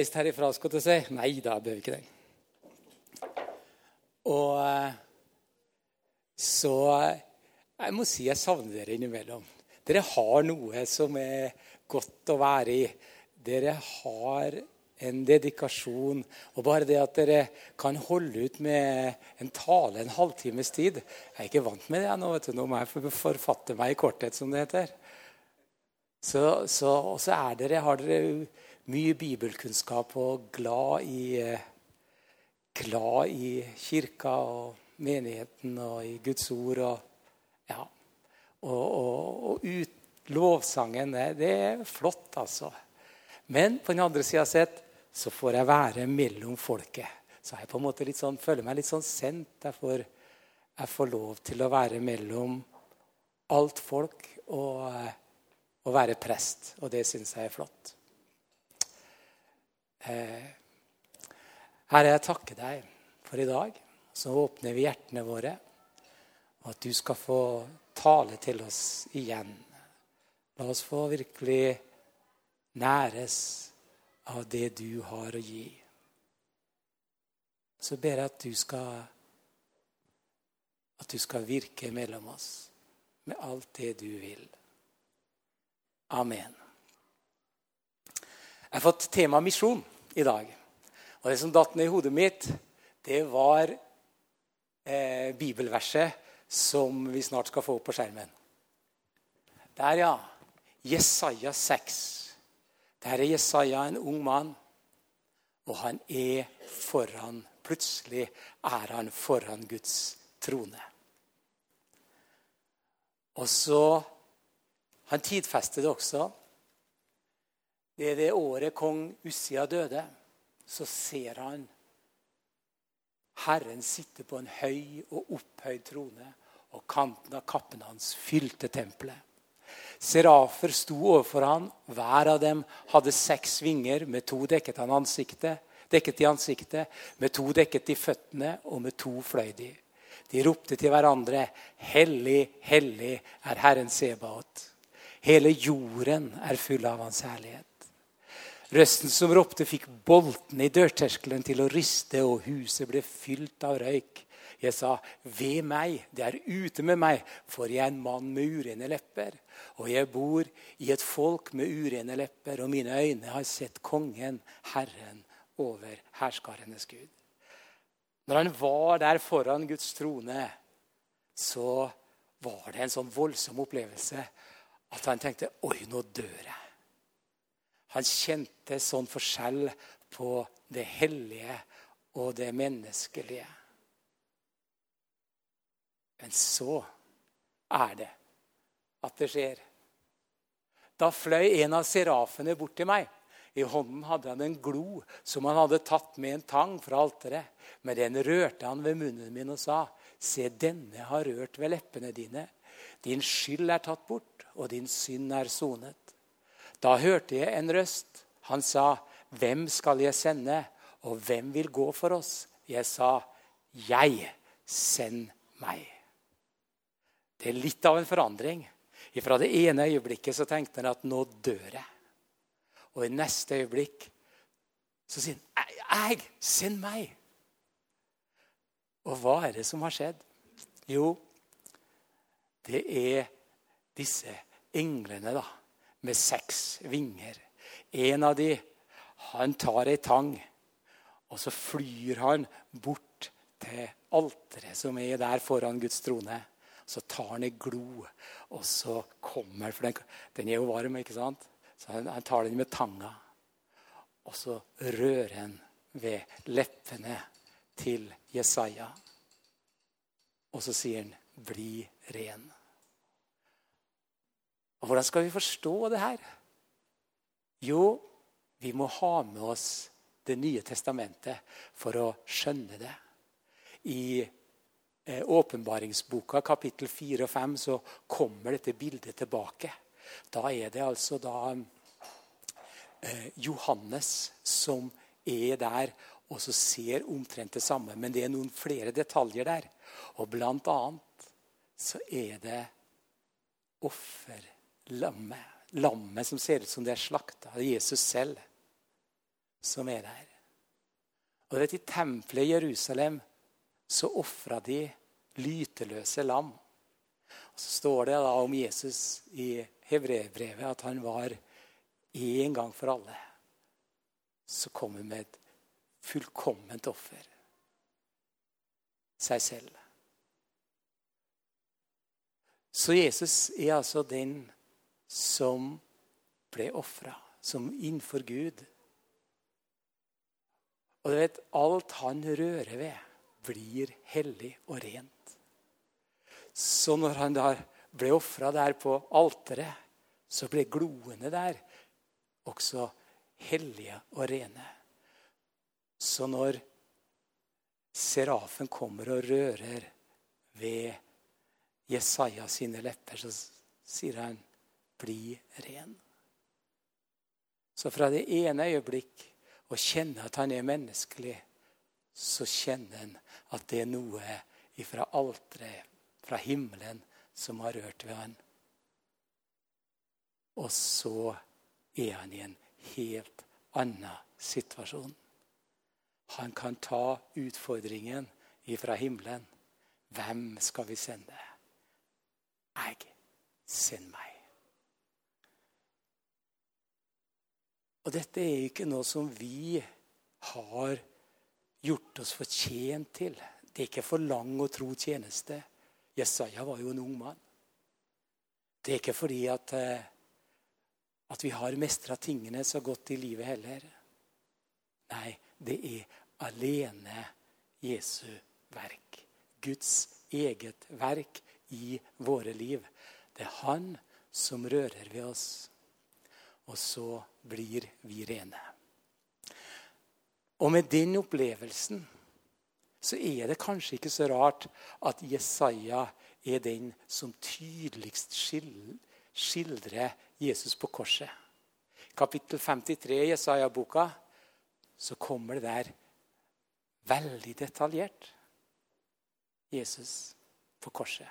Reist herifra, skal jeg si. Nei da, jeg behøver ikke det. Og eh, så eh, Jeg må si jeg savner dere innimellom. Dere har noe som er godt å være i. Dere har en dedikasjon. Og bare det at dere kan holde ut med en tale en halvtimes tid Jeg er ikke vant med det nå. vet du. Nå må jeg forfatte meg i korthet, som det heter. Så, så, og så er dere, har dere mye bibelkunnskap og glad i, eh, glad i kirka og menigheten og i Guds ord. Og, ja. og, og, og ut, lovsangen, det, er flott, altså. Men på den andre sida sett så får jeg være mellom folket. Så jeg på en måte sånn, føler meg litt sånn sendt. Jeg får, jeg får lov til å være mellom alt folk. og og være prest, og det syns jeg er flott. Eh, Herre, jeg takker deg for i dag. Så åpner vi hjertene våre, og at du skal få tale til oss igjen. La oss få virkelig næres av det du har å gi. Så ber jeg at du skal at du skal virke mellom oss med alt det du vil. Amen. Jeg har fått tema misjon i dag. Og det som datt ned i hodet mitt, det var eh, bibelverset som vi snart skal få opp på skjermen. Der, ja. Jesaja 6. Der er Jesaja en ung mann, og han er foran Plutselig er han foran Guds trone. Og så han tidfester det også. Det er det året kong Ussia døde. Så ser han Herren sitte på en høy og opphøyd trone, og kanten av kappen hans fylte tempelet. Serafer sto overfor han. Hver av dem hadde seks vinger med to dekket, han ansiktet, dekket i ansiktet, med to dekket i føttene, og med to fløy de. De ropte til hverandre, 'Hellig, hellig er Herren Sebaot'. Hele jorden er full av hans herlighet. Røsten som ropte, fikk boltene i dørterskelen til å riste, og huset ble fylt av røyk. Jeg sa, 'Ved meg, det er ute med meg, for jeg er en mann med urene lepper.' 'Og jeg bor i et folk med urene lepper, og mine øyne har sett Kongen, Herren, over herskarenes Gud.' Når han var der foran Guds trone, så var det en sånn voldsom opplevelse at han tenkte Oi, nå dør jeg. Han kjente sånn forskjell på det hellige og det menneskelige. Men så er det at det skjer. Da fløy en av serafene bort til meg. I hånden hadde han en glo som han hadde tatt med en tang fra alteret. Med den rørte han ved munnen min og sa, Se, denne har rørt ved leppene dine. Din skyld er tatt bort, og din synd er sonet. Da hørte jeg en røst. Han sa, Hvem skal jeg sende, og hvem vil gå for oss? Jeg sa, Jeg, send meg. Det er litt av en forandring. Fra det ene øyeblikket så tenkte han at nå dør jeg. Og i neste øyeblikk så sier han, jeg, send meg. Og hva er det som har skjedd? Jo, det er disse englene da, med seks vinger. En av de, han tar ei tang, og så flyr han bort til alteret som er der foran Guds trone. Så tar han ei glo, og så kommer For den, den er jo varm, ikke sant? Så han, han tar den med tanga. Og så rører han ved leppene til Jesaja. Og så sier han, 'Bli ren'. Og Hvordan skal vi forstå det her? Jo, Vi må ha med oss Det nye testamentet for å skjønne det. I eh, åpenbaringsboka kapittel 4 og 5 så kommer dette bildet tilbake. Da er det altså da eh, Johannes som er der og så ser omtrent det samme. Men det er noen flere detaljer der. Og blant annet så er det offerlammet. Lammet som ser ut som det er slakta. Jesus selv som er der. Og vet, I tempelet i Jerusalem så ofra de lyteløse lam. Og Så står det da om Jesus i Hebrevbrevet at han var en gang for alle. Så kom han med et fullkomment offer. Seg selv. Så Jesus er altså den som ble ofra, som innenfor Gud. Og du vet, alt han rører ved, blir hellig og rent. Så når han da ble ofra der på alteret, så ble gloene der også hellige og rene. Så når serafen kommer og rører ved Jesaja sine lepper, så sier han 'bli ren'. Så fra det ene øyeblikk å kjenne at han er menneskelig, så kjenner han at det er noe fra alteret, fra himmelen, som har rørt ved han. Og så er han i en helt annen situasjon. Han kan ta utfordringen ifra himmelen. Hvem skal vi sende? Jeg. Send meg. Og dette er ikke noe som vi har gjort oss fortjent til. Det er ikke for lang og tro tjeneste. Jesaja var jo en ung mann. Det er ikke fordi at, eh, at vi har mestra tingene så godt i livet heller. Nei, det er alene Jesu verk. Guds eget verk i våre liv. Det er Han som rører ved oss. Og så blir vi rene. Og med den opplevelsen så er det kanskje ikke så rart at Jesaja er den som tydeligst skildrer Jesus på korset. Kapittel 53 i Jesaja-boka så kommer det der veldig detaljert Jesus på korset.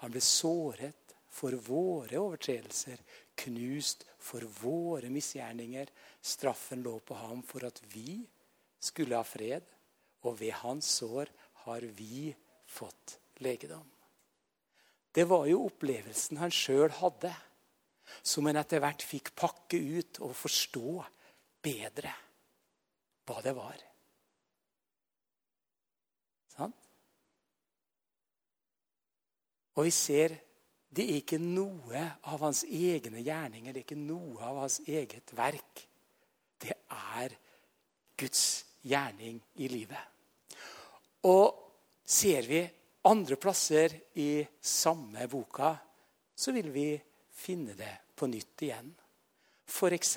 Han ble såret for våre overtredelser, knust for våre misgjerninger. Straffen lå på ham for at vi skulle ha fred, og ved hans sår har vi fått legedom. Det var jo opplevelsen han sjøl hadde, som han etter hvert fikk pakke ut og forstå bedre hva det var. Sant? Og vi ser det er ikke noe av hans egne gjerninger, det er ikke noe av hans eget verk. Det er Guds gjerning i livet. Og ser vi andre plasser i samme boka, så vil vi finne det på nytt igjen. F.eks.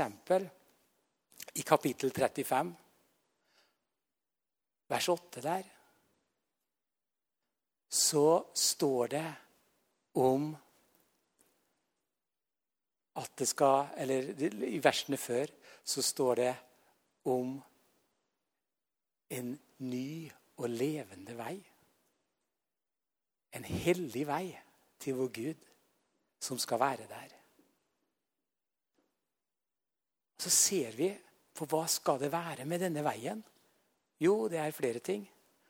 i kapittel 35, vers 8 der, så står det om at det skal Eller i versene før så står det om en ny og levende vei. En hellig vei til vår Gud som skal være der. Så ser vi på hva skal det være med denne veien. Jo, det er flere ting.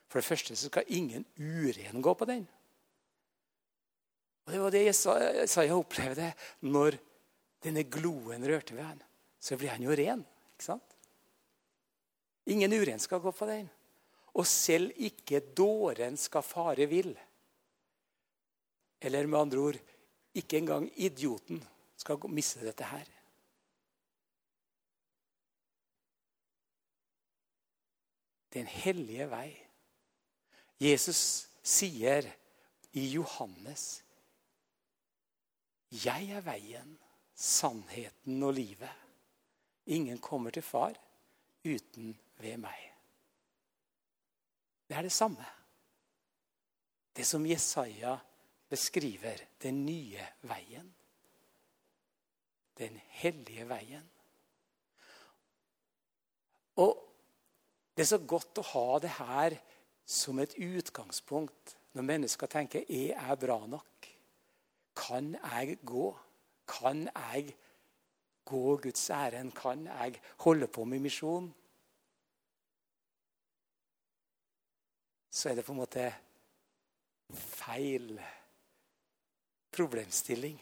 For det første så skal ingen uren gå på den. Og Det var det Jesaja opplevde når denne gloen rørte ved han, Så blir han jo ren. ikke sant? Ingen uren skal gå på den. Og selv ikke dåren skal fare vill. Eller med andre ord ikke engang idioten skal miste dette her. Det er en hellige vei. Jesus sier i Johannes 'Jeg er veien, sannheten og livet'. Ingen kommer til far uten ved meg. Det er det samme. Det som Jesaja beskriver, den nye veien. Den hellige veien. Og det er så godt å ha det her som et utgangspunkt når mennesker tenker er jeg bra nok? Kan jeg gå? Kan jeg gå Guds ærend? Kan jeg holde på med misjon? Så er det på en måte feil problemstilling.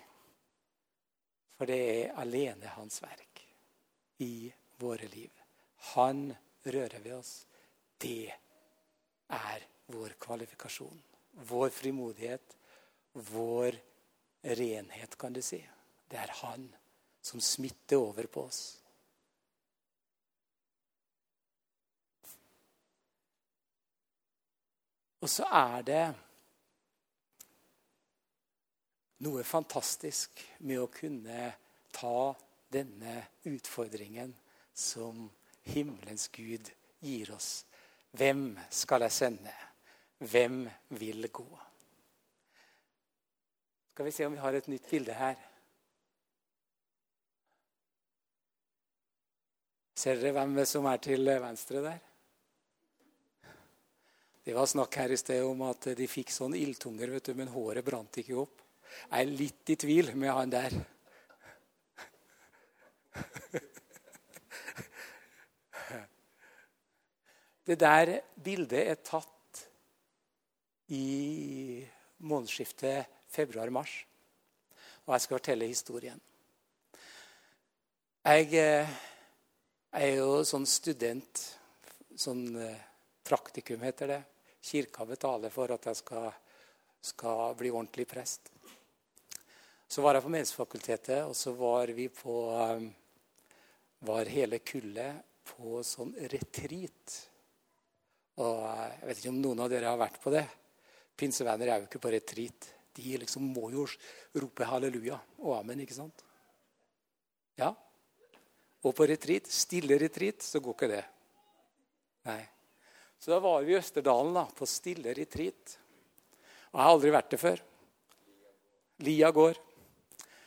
For det er alene hans verk i våre liv. Han rører ved oss. Det er vår kvalifikasjon. Vår frimodighet. Vår renhet, kan du si. Det er han som smitter over på oss. Og så er det noe fantastisk med å kunne ta denne utfordringen som himmelens Gud gir oss. Hvem skal jeg sende? Hvem vil gå? Skal vi se om vi har et nytt bilde her. Ser dere hvem som er til venstre der? Det var snakk her i sted om at de fikk sånn ildtunger, vet du, men håret brant ikke opp. Jeg er litt i tvil med han der. Det der bildet er tatt i månedsskiftet februar-mars. Og jeg skal fortelle historien. Jeg eh, er jo sånn student. Sånn eh, praktikum heter det. Kirka betaler for at jeg skal, skal bli ordentlig prest. Så var jeg på Menighetsfakultetet, og så var vi på eh, Var hele kullet på sånn retreat og Jeg vet ikke om noen av dere har vært på det. Pinsevenner er jo ikke på retreat. De liksom må jo rope halleluja og amen, ikke sant? Ja. Og på retreat, stille retreat, så går ikke det. Nei. Så da var vi i Østerdalen da, på stille retreat. Og jeg har aldri vært det før. Lia går.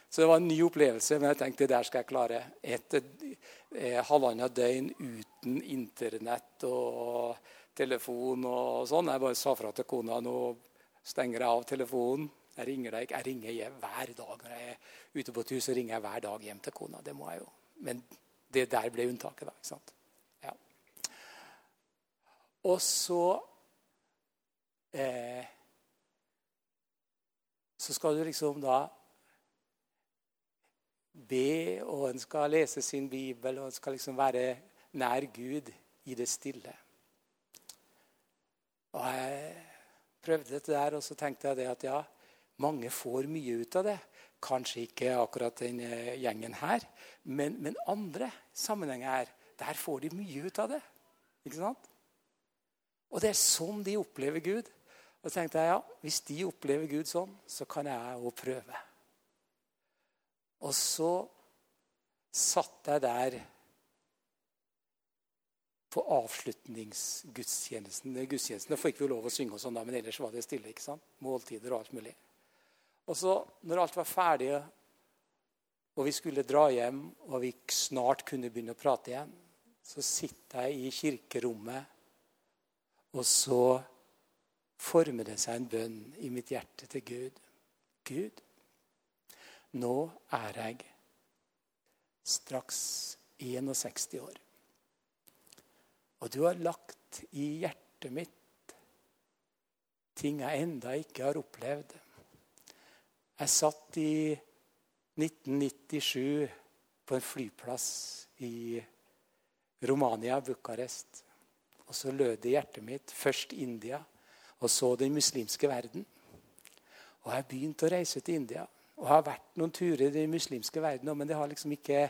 Så det var en ny opplevelse, men jeg tenkte der skal jeg klare. Et et halvannet døgn uten Internett og telefon og sånn. Jeg bare sa fra til kona nå stenger jeg av telefonen. Jeg ringer deg Jeg ringer hjem hver dag. Når jeg er ute på tur, så ringer jeg hver dag hjem til kona. Det må jeg jo. Men det der ble unntaket, da. ikke sant? Ja. Og så eh, Så skal du liksom da be, og en skal lese sin bibel, og en skal liksom være nær Gud i det stille. Og jeg prøvde dette der, og så tenkte jeg det at ja, mange får mye ut av det. Kanskje ikke akkurat den eh, gjengen her, men, men andre sammenhenger her, der får de mye ut av det. Ikke sant? Og det er sånn de opplever Gud. Og så tenkte jeg ja, hvis de opplever Gud sånn, så kan jeg òg prøve. Og så satt jeg der på avslutningsgudstjenesten. Gudstjenesten fikk vi lov å synge, og sånn da, men ellers var det stille. ikke sant? Måltider og alt mulig. Og så, når alt var ferdig, og vi skulle dra hjem, og vi snart kunne begynne å prate igjen, så sitter jeg i kirkerommet, og så former det seg en bønn i mitt hjerte til Gud. Gud, nå er jeg straks 61 år. Og du har lagt i hjertet mitt ting jeg enda ikke har opplevd. Jeg satt i 1997 på en flyplass i Romania, Bucuresti. Og så lød det i hjertet mitt først India, og så den muslimske verden. Og jeg har begynt å reise til India. Og har vært noen turer i den muslimske verden, men det har liksom ikke,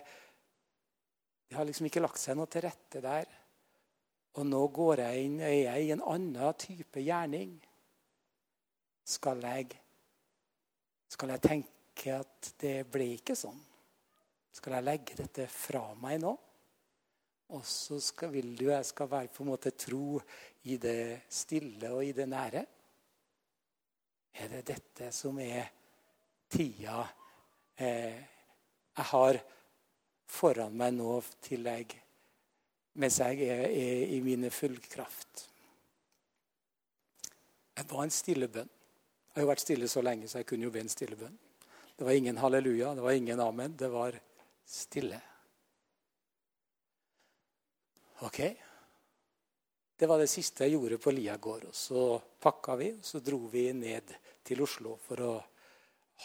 det har liksom ikke lagt seg noe til rette der. Og nå går jeg inn, er jeg i en annen type gjerning. Skal jeg, skal jeg tenke at det ble ikke sånn? Skal jeg legge dette fra meg nå? Og så skal, vil du jeg skal være på en måte tro i det stille og i det nære. Er det dette som er tida eh, jeg har foran meg nå til jeg, mens jeg er, er i mine full kraft? Jeg var en stille bønn. Jeg har jo vært stille så lenge, så jeg kunne jo be en stille bønn. Det var ingen halleluja, det var ingen amen. Det var stille. Ok. Det var det siste jeg gjorde på Lia gård. Og så pakka vi, og så dro vi ned til Oslo for å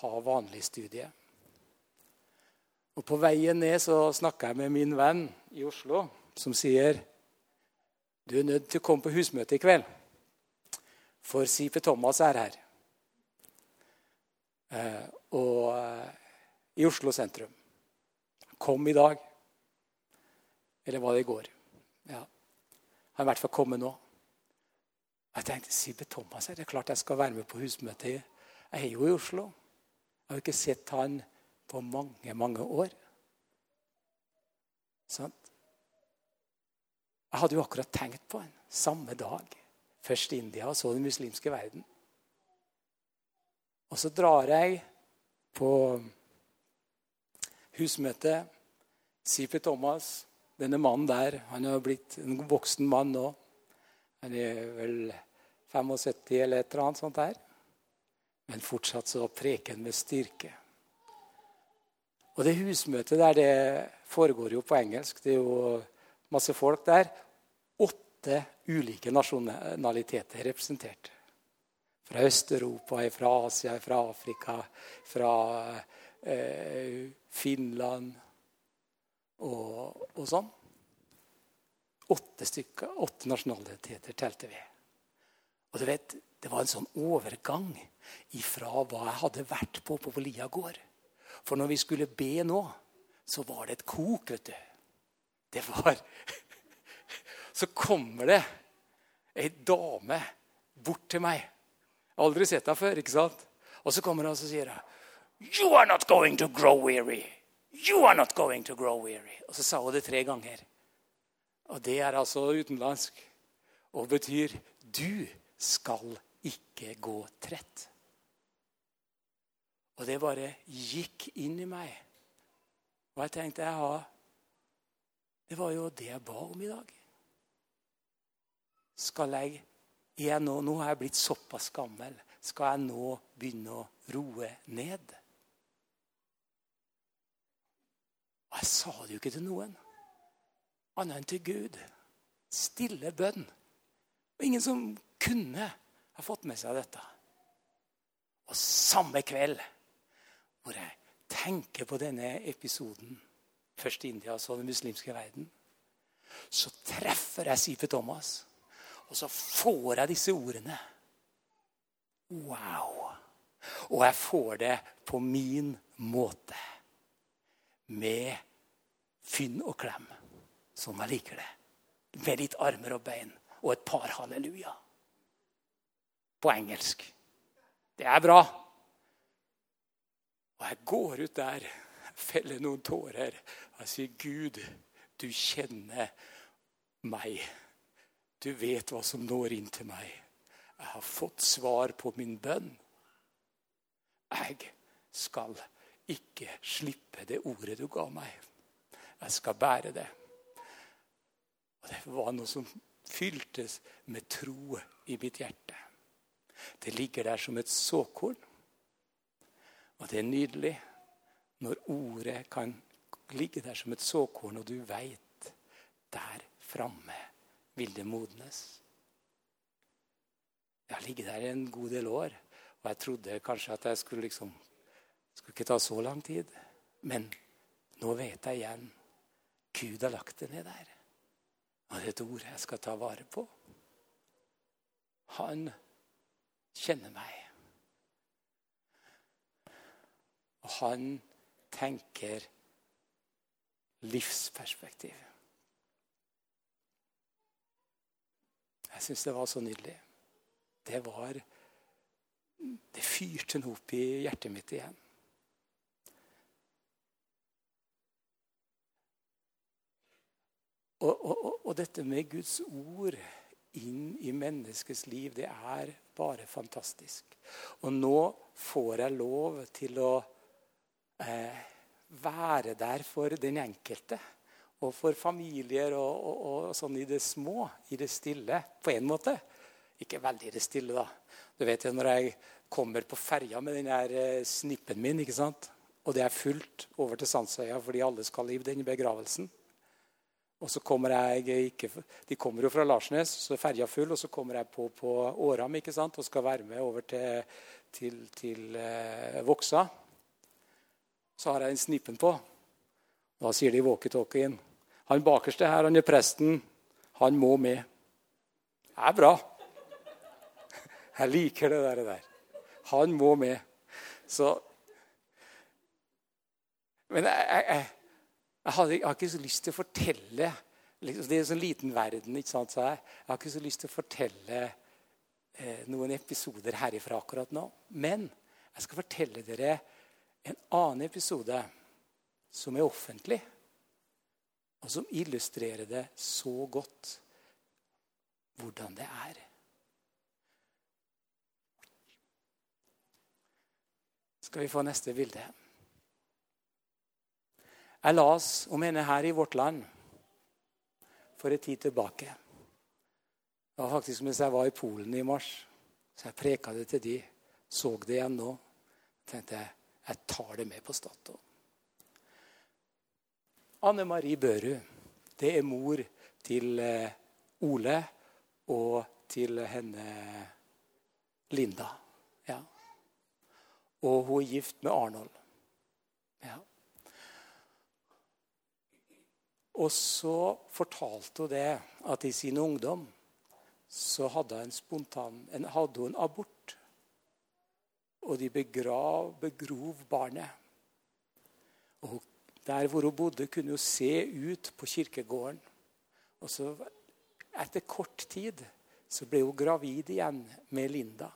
ha vanlig studie. Og På veien ned så snakka jeg med min venn i Oslo, som sier du er nødt til å komme på husmøte i kveld, for Sipe Thomas er her. Eh, og eh, i Oslo sentrum. Kom i dag. Eller var det i går? Ja. Han er i hvert fall kommet nå. Jeg tenkte Sibbe Thomas er det klart jeg skal være med på husmøtet. Jeg er jo i Oslo. Jeg har ikke sett han på mange, mange år. Sånn. Jeg hadde jo akkurat tenkt på han samme dag. Først India, og så den muslimske verden. Og så drar jeg på husmøte. Sipe Thomas, denne mannen der, han er blitt en voksen mann nå. Han er vel 75 eller et eller annet sånt der. Men fortsatt så preker han med styrke. Og det husmøtet der, det foregår jo på engelsk. Det er jo masse folk der. Åtte ulike nasjonaliteter representert. Fra Øst-Europa, fra Asia, fra Afrika, fra eh, Finland og, og, sånn. Åtte stykker, åtte nasjonaliteter telte vi. Og du vet, Det var en sånn overgang ifra hva jeg hadde vært på på Lia gård. For når vi skulle be nå, så var det et kok, vet du. Det var Så kommer det ei dame bort til meg. Jeg har aldri sett henne før. ikke sant? Og så kommer hun og sier You are not going to grow weary. You are not going to grow weary. Og så sa hun det tre ganger. Og det er altså utenlandsk og betyr du skal ikke gå trett. Og det bare gikk inn i meg. Og jeg tenkte jeg har Det var jo det jeg ba om i dag. Skal jeg, jeg nå, nå har jeg blitt såpass gammel. Skal jeg nå begynne å roe ned? Jeg sa det jo ikke til noen. Annet enn til Gud. Stille bønn. Og ingen som kunne ha fått med seg dette. Og samme kveld hvor jeg tenker på denne episoden, først i India så den muslimske verden, så treffer jeg Sife Thomas. Og så får jeg disse ordene. Wow! Og jeg får det på min måte. Med fynn og klem, som jeg liker det. Med litt armer og bein og et par halleluja. På engelsk. Det er bra. Og jeg går ut der, feller noen tårer. og Jeg sier, 'Gud, du kjenner meg. Du vet hva som når inn til meg. Jeg har fått svar på min bønn. Jeg skal ikke slippe det ordet du ga meg. Jeg skal bære det. Og Det var noe som fyltes med tro i mitt hjerte. Det ligger der som et såkorn. Og det er nydelig når ordet kan ligge der som et såkorn, og du veit der framme vil det modnes. Jeg har ligget der en god del år, og jeg trodde kanskje at jeg skulle liksom skulle ikke ta så lang tid. Men nå vet jeg igjen. Gud har lagt det ned der. Og det er et ord jeg skal ta vare på. Han kjenner meg. Og han tenker livsperspektiv. Jeg syns det var så nydelig. Det var Det fyrte noe opp i hjertet mitt igjen. Og, og, og, dette med Guds ord inn i menneskets liv, det er bare fantastisk. Og nå får jeg lov til å eh, være der for den enkelte. Og for familier og, og, og, sånn i det små, i det stille, på en måte. Ikke veldig i det stille, da. Du vet jo når jeg kommer på ferja med den der eh, snippen min, ikke sant? og det er fullt over til Sandsøya fordi alle skal i den begravelsen. Og så kommer jeg ikke, De kommer jo fra Larsnes, så er ferja full. Og så kommer jeg på på Åram ikke sant? og skal være med over til, til, til eh, Voksa. Så har jeg den snippen på. Da sier de walkietalkien Han bakerste her, han er presten. Han må med. Det er bra. Jeg liker det der. Han må med. Så Men jeg, jeg, jeg, hadde, jeg har ikke så lyst til å fortelle liksom, Det er en sånn liten verden. ikke sant? Så jeg, har ikke så lyst til å fortelle eh, noen episoder herifra akkurat nå. Men jeg skal fortelle dere en annen episode som er offentlig, og som illustrerer det så godt hvordan det er. Skal vi få neste bilde? Jeg las om henne her i Vårt Land for en tid tilbake. Det var faktisk mens jeg var i Polen i mars. Så jeg preka det til de. Så det igjen nå. tenkte jeg jeg tar det med på Statoil. Anne Marie Børud, det er mor til eh, Ole og til henne Linda. Ja. Og hun er gift med Arnold. Ja. Og så fortalte hun det at i sin ungdom så hadde hun en spontan en, hadde hun abort. Og de begrav, begrov barnet. Og der hvor hun bodde, kunne hun se ut på kirkegården. Og så etter kort tid så ble hun gravid igjen med Linda.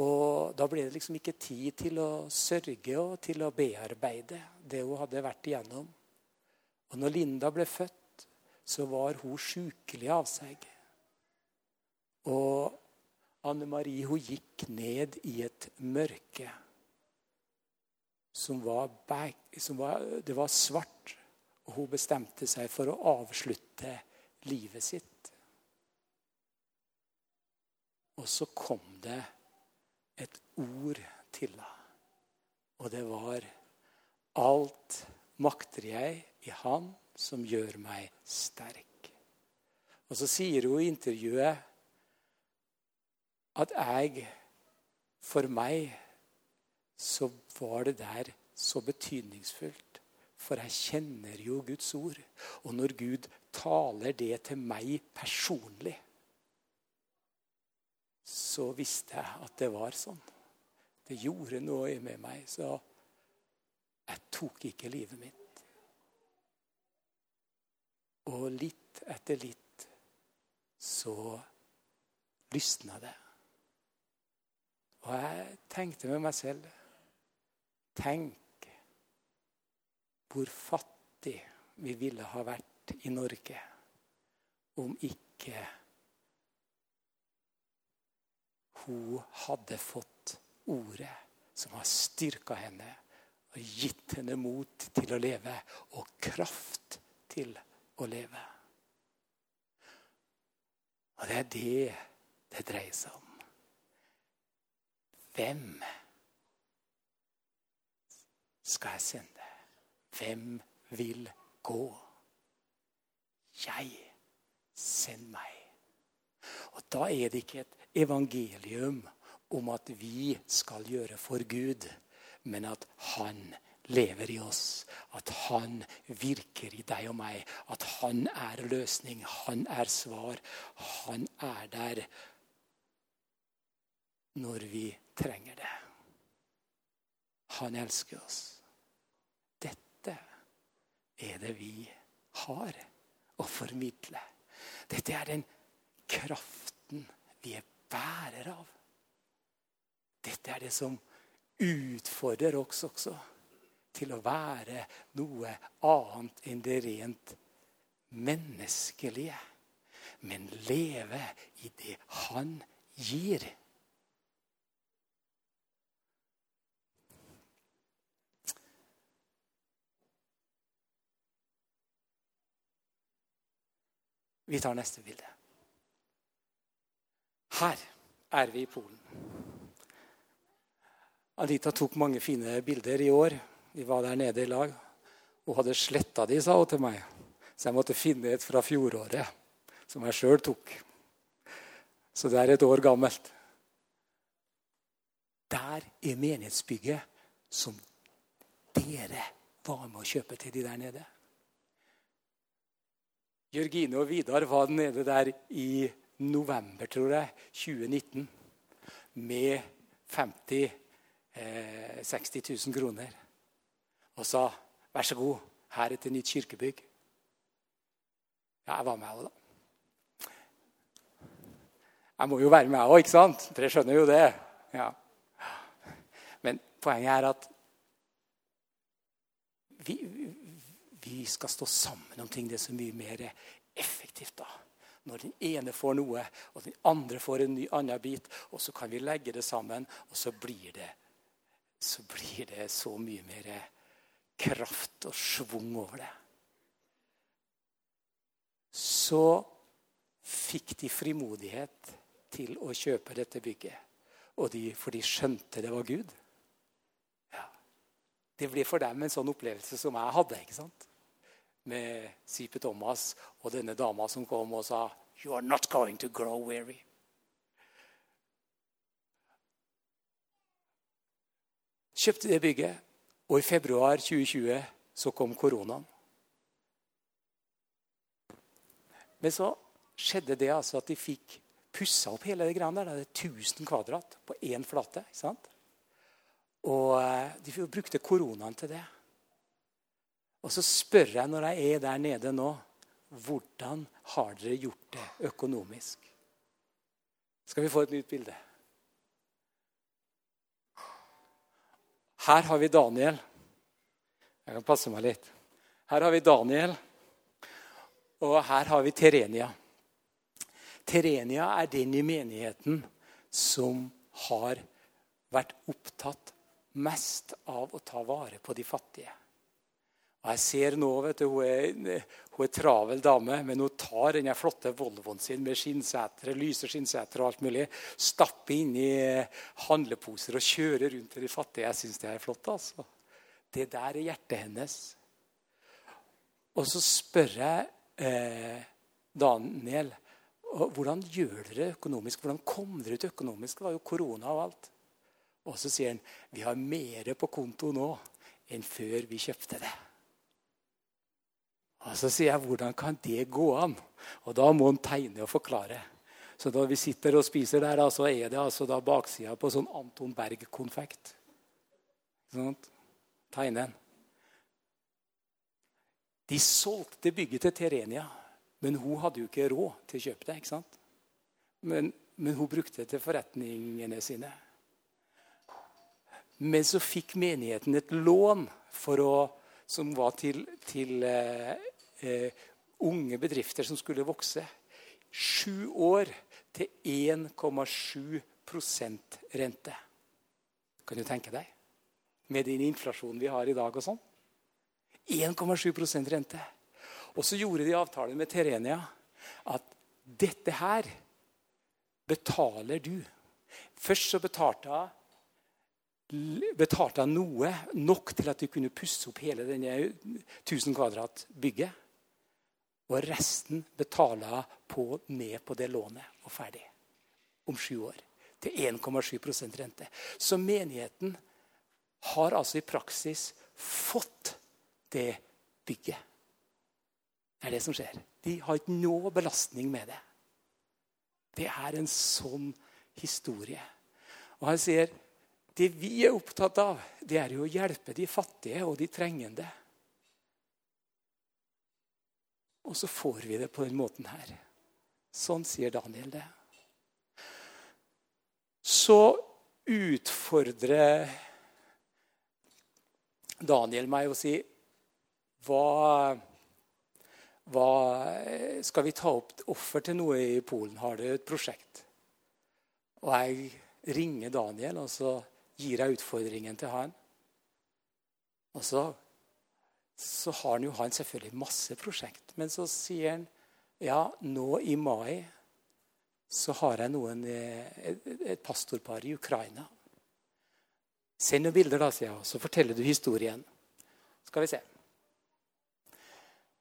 Og da ble det liksom ikke tid til å sørge og til å bearbeide det hun hadde vært igjennom. Og når Linda ble født, så var hun sjukelig av seg. Og Anne Marie hun gikk ned i et mørke som var, som var, Det var svart, og hun bestemte seg for å avslutte livet sitt. Og så kom det et ord til henne. Og det var Alt makter jeg i Han som gjør meg sterk. Og så sier hun i intervjuet at jeg For meg så var det der så betydningsfullt. For jeg kjenner jo Guds ord. Og når Gud taler det til meg personlig så visste jeg at det var sånn. Det gjorde noe med meg, så jeg tok ikke livet mitt. Og litt etter litt så lysna det. Og jeg tenkte med meg selv Tenk hvor fattig vi ville ha vært i Norge om ikke hun hadde fått ordet som har styrka henne og gitt henne mot til å leve og kraft til å leve. Og det er det det dreier seg om. Hvem skal jeg sende? Hvem vil gå? Jeg. Send meg. Og da er det ikke et evangelium om at vi skal gjøre for Gud, men at Han lever i oss. At Han virker i deg og meg. At Han er løsning. Han er svar. Han er der når vi trenger det. Han elsker oss. Er det vi har å formidle. Dette er den kraften vi er bærer av. Dette er det som utfordrer oss også. til å være noe annet enn det rent menneskelige. Men leve i det han gir. Vi tar neste bilde. Her er vi i Polen. Anita tok mange fine bilder i år. Vi var der nede i lag. Hun hadde sletta de, sa hun til meg. Så jeg måtte finne et fra fjoråret, som jeg sjøl tok. Så det er et år gammelt. Der er menighetsbygget som dere var med å kjøpe til de der nede. Jørgine og Vidar var nede der i november, tror jeg, 2019. Med 50 eh, 60 000 kroner. Og sa vær så god, her er et nytt kirkebygg. Ja, jeg var med òg, da. Jeg må jo være med, òg, ikke sant? Dere skjønner jo det. Ja. Men poenget er at vi, vi skal stå sammen om ting. Det er så mye mer effektivt da. Når den ene får noe, og den andre får en ny annen bit, og så kan vi legge det sammen, og så blir det så, blir det så mye mer kraft og schwung over det. Så fikk de frimodighet til å kjøpe dette bygget. Og de, for de skjønte det var Gud. Ja. Det ble for dem en sånn opplevelse som jeg hadde. ikke sant? Med Sipe Thomas og denne dama som kom og sa You are not going to grow weary. Kjøpte det bygget, og i februar 2020 så kom koronaen. Men så skjedde det altså at de fikk pussa opp hele det greiene der. Det er 1000 kvadrat på én flate. ikke sant? Og eh, de brukte koronaen til det. Og så spør jeg når jeg er der nede nå hvordan har dere gjort det økonomisk? Skal vi få et nytt bilde? Her har vi Daniel. Jeg kan passe meg litt. Her har vi Daniel, og her har vi Terenia. Terenia er den i menigheten som har vært opptatt mest av å ta vare på de fattige. Og jeg ser nå, vet du, Hun er, hun er travel dame, men hun tar den flotte Volvoen sin med skinnsetre, lyse skinnsetre og alt mulig, stapper inn i handleposer og kjører rundt til de fattige. Jeg syns det er flott. altså. Det der er hjertet hennes. Og så spør jeg eh, Daniel hvordan gjør dere økonomisk? Hvordan kom dere ut økonomisk? Det var jo korona og alt. Og så sier han vi har mer på konto nå enn før vi kjøpte det. Og Så sier jeg hvordan kan det gå an? Og Da må han tegne og forklare. Så da vi sitter og spiser der, så er det altså da baksida på sånn Anton Berg-konfekt. Sånn, Tegne en. De solgte bygget til Terenia, men hun hadde jo ikke råd til å kjøpe det. ikke sant? Men, men hun brukte det til forretningene sine. Men så fikk menigheten et lån å, som var til, til eh, unge bedrifter som skulle vokse. Sju år til 1,7% rente. Kan du tenke deg? Med den inflasjonen vi har i dag og sånn. 1,7% rente. Og så gjorde de avtalen med Terenia at dette her betaler du. Først så betalte hun betalte noe nok til at de kunne pusse opp hele denne 1000 kvadrat bygget. Og resten betaler hun på, ned på det lånet og ferdig. Om sju år. Til 1,7% rente. Så menigheten har altså i praksis fått det bygget. Det er det som skjer. De har ikke noe belastning med det. Det er en sånn historie. Og han sier det vi er opptatt av, det er jo å hjelpe de fattige og de trengende. Og så får vi det på den måten her. Sånn sier Daniel det. Så utfordrer Daniel meg og si hva, hva Skal vi ta opp offer til noe i Polen? Har du et prosjekt? Og jeg ringer Daniel, og så gir jeg utfordringen til han. Og så, så har han jo han selvfølgelig masse prosjekt. Men så sier han ja, nå i mai så har jeg noen, et, et pastorpar i Ukraina. Send noen bilder, da, sier jeg, så forteller du historien. Skal vi se.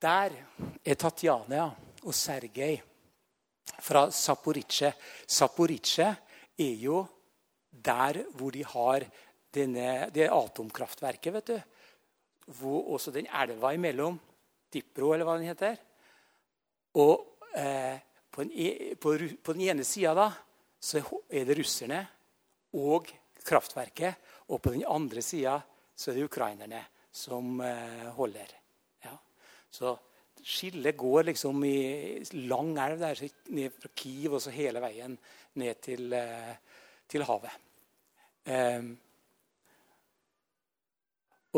Der er Tatjana og Sergej fra Zaporizjzja. Zaporizjzja er jo der hvor de har denne, det atomkraftverket. vet du. Hvor også den elva imellom, Dipro eller hva den heter. Og eh, på, den, e, på, på, den, ene sida så er det russerne og kraftverket. Og på den andre sida så er det ukrainerne som eh, holder. Ja. Så skillet går liksom i lang elv der, ned fra Kiev og så hele veien ned til, eh, til havet. Um,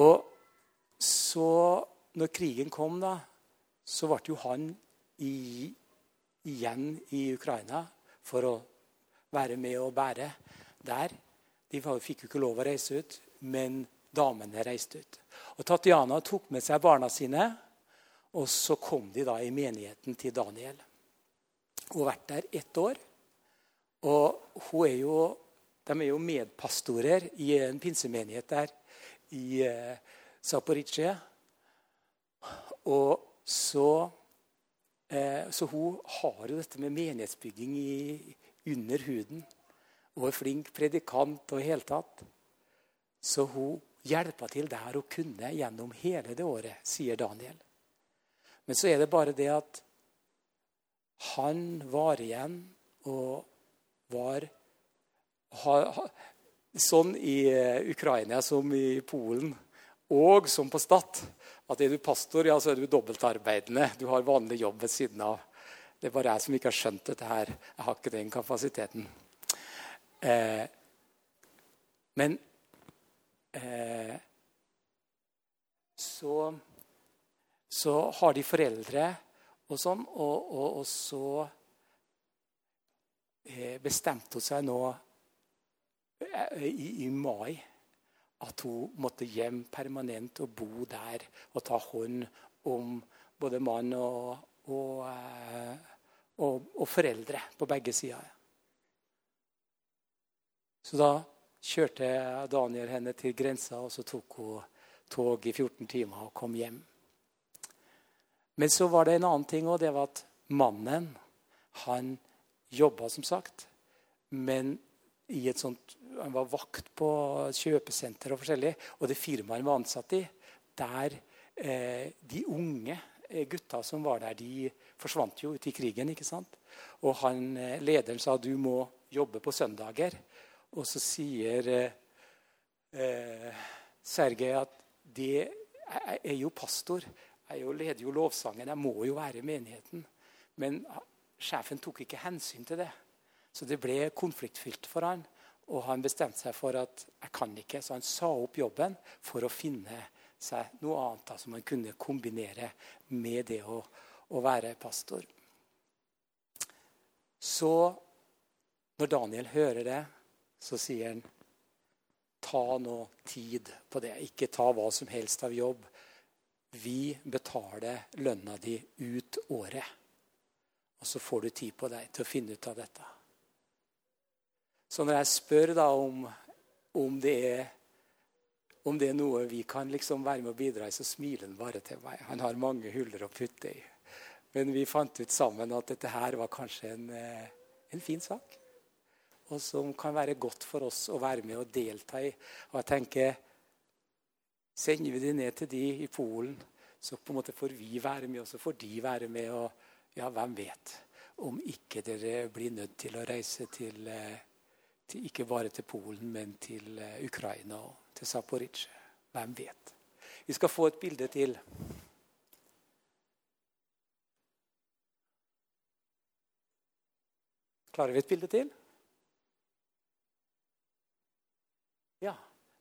og så, når krigen kom, da, så ble jo han i, igjen i Ukraina for å være med og bære der. De fikk jo ikke lov å reise ut, men damene reiste ut. Og Tatjana tok med seg barna sine, og så kom de da i menigheten til Daniel. Hun har vært der ett år. Og hun er jo de er jo medpastorer i en pinsemenighet der i eh, Zaporizjzja. Og så, eh, så hun har jo dette med menighetsbygging i, under huden. Hun er flink predikant og i hele tatt. Så hun hjelper til der hun kunne gjennom hele det året, sier Daniel. Men så er det bare det at han var igjen og var sånn i eh, Ukraina som i Polen og som på Stad at er du pastor, ja, så er du dobbeltarbeidende. Du har vanlig jobb ved siden av. Det er bare jeg som ikke har skjønt dette her. Jeg har ikke den kapasiteten. Eh, men eh, så, så har de foreldre og sånn, og, og, og så eh, bestemte hun seg nå i, i mai at hun måtte hjem permanent og bo der og ta hånd om både mann og, og, eh, og, og foreldre på begge sider. Så da kjørte Daniel henne til grensa, og så tok hun tog i 14 timer og kom hjem. Men så var det en annen ting òg. Det var at mannen han jobba, som sagt. Men i et sånt han var vakt på kjøpesenter og forskjellig. Og det firmaet han var ansatt i, der eh, de unge eh, gutta som var der, de forsvant jo ut i krigen. ikke sant? Og han, eh, lederen sa du må jobbe på søndager. Og så sier eh, eh Sergej at det jeg er jo pastor. Jeg jo leder jo lovsangen. Jeg må jo være i menigheten. Men sjefen tok ikke hensyn til det. Så det ble konfliktfylt for han. Og han bestemte seg for at jeg kan ikke, så han sa opp jobben for å finne seg noe annet da, som han kunne kombinere med det å, å være pastor. Så når Daniel hører det, så sier han ta nå tid på det. Ikke ta hva som helst av jobb. Vi betaler lønna di ut året. Og så får du tid på deg til å finne ut av dette. Så når jeg spør da om, om, det er, om det er noe vi kan liksom være med å bidra i, så smiler han bare til meg. Han har mange huller å putte i. Men vi fant ut sammen at dette her var kanskje en, eh, en fin sak. Og som kan være godt for oss å være med og delta i. Og jeg tenker Sender vi de ned til de i Polen, så på en måte får vi være med, og så får de være med. Og ja, hvem vet om ikke dere blir nødt til å reise til eh, ikke bare til Polen, men til eh, Ukraina og til Zaporizjzja. Hvem vet? Vi skal få et bilde til. Klarer vi et bilde til? Ja.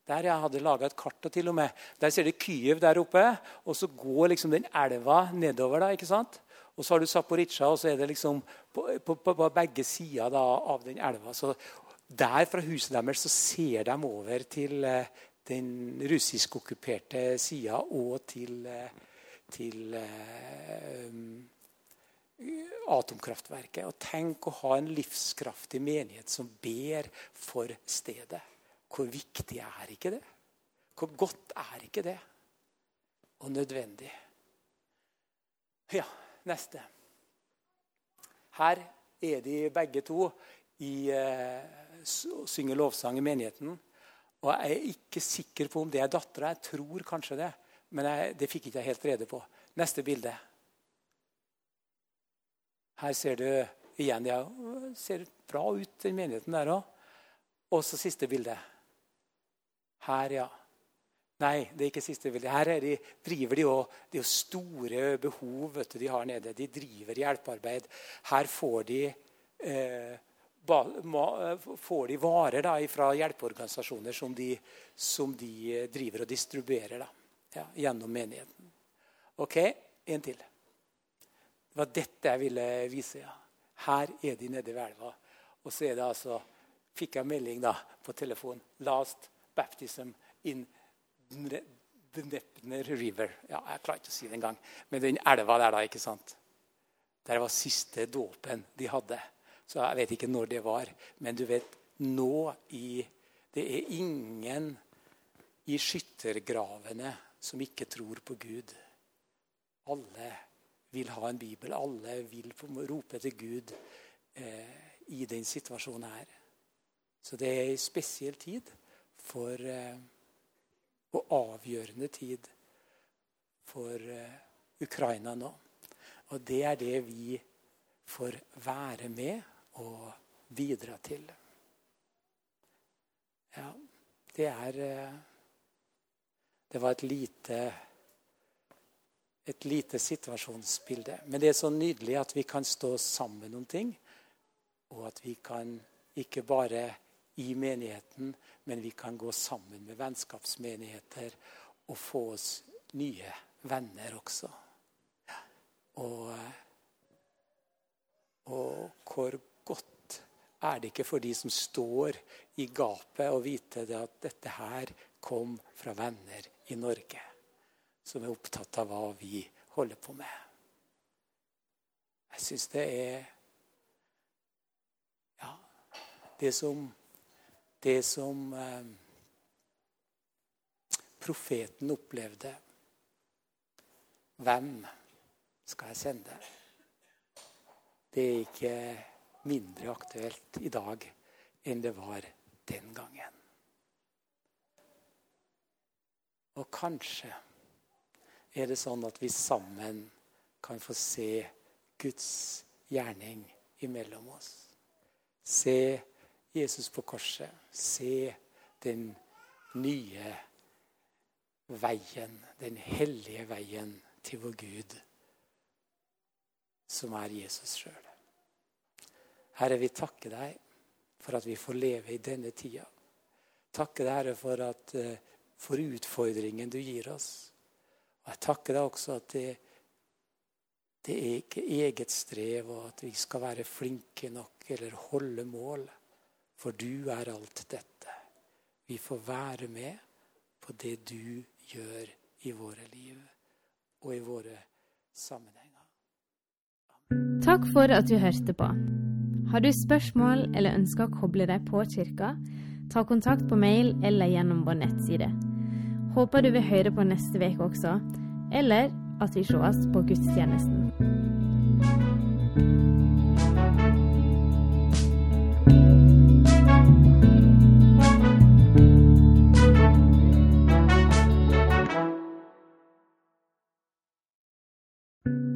Der jeg hadde laga et kart. og til og med. Der ser du Kyiv der oppe. Og så går liksom den elva nedover. da, ikke sant? Og så har du Zaporizjzja, og så er det liksom på, på, på begge sider da, av den elva. Så der fra huset deres så ser de over til eh, den russisk-okkuperte sida og til, eh, til um, atomkraftverket. Og tenk å ha en livskraftig menighet som ber for stedet. Hvor viktig er ikke det? Hvor godt er ikke det? Og nødvendig. Ja, neste. Her er de begge to i uh, synger lovsang i menigheten. Og Jeg er ikke sikker på om det er dattera. Jeg tror kanskje det. Men jeg, det fikk ikke jeg helt rede på. Neste bilde. Her ser du igjen ja, ser bra ut, den menigheten der òg. Og så siste bilde. Her, ja. Nei, det er ikke siste bilde. Her de, driver de òg Det er jo store behov du, de har nede. De driver hjelpearbeid. Her får de eh, får de varer da, fra hjelpeorganisasjoner som de, som de, eh, driver og distribuerer da, ja, gjennom menigheten. Ok, en til. Det var dette jeg ville vise. ja. Her er de nede ved elva. Og så altså, fikk jeg melding da på telefon. 'Last baptism in Dnepner River'. Ja, Jeg klarer ikke å si det engang. Men den elva der, da. ikke sant? Der var siste dåpen de hadde. Så jeg vet ikke når det var. Men du vet, nå i Det er ingen i skyttergravene som ikke tror på Gud. Alle vil ha en bibel. Alle vil rope til Gud eh, i den situasjonen her. Så det er en spesiell tid for eh, Og avgjørende tid for eh, Ukraina nå. Og det er det vi får være med å bidra til. Ja, det er eh, Det var et lite et lite situasjonsbilde. Men det er så nydelig at vi kan stå sammen om ting. Og at vi kan ikke bare i menigheten, men vi kan gå sammen med vennskapsmenigheter og få oss nye venner også. Og, og hvor er det ikke for de som står i gapet, å vite at dette her kom fra venner i Norge som er opptatt av hva vi holder på med. Jeg syns det er Ja, det som Det som eh, profeten opplevde Hvem skal jeg sende? Det er ikke mindre aktuelt i dag enn det var den gangen. Og kanskje er det sånn at vi sammen kan få se Guds gjerning imellom oss. Se Jesus på korset. Se den nye veien, den hellige veien til vår Gud, som er Jesus sjøl. Herre, vi takker deg for at vi får leve i denne tida. Takker deg, Herre, for, at, eh, for utfordringen du gir oss. Og jeg takker deg også at det, det er ikke eget strev, og at vi skal være flinke nok eller holde mål. For du er alt dette. Vi får være med på det du gjør i våre liv og i våre sammenhenger. Amen. Takk for at du hørte på. Har du spørsmål eller ønsker å koble deg på kirka, ta kontakt på mail eller gjennom vår nettside. Håper du vil høre på neste uke også, eller at vi sees på gudstjenesten.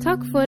Takk for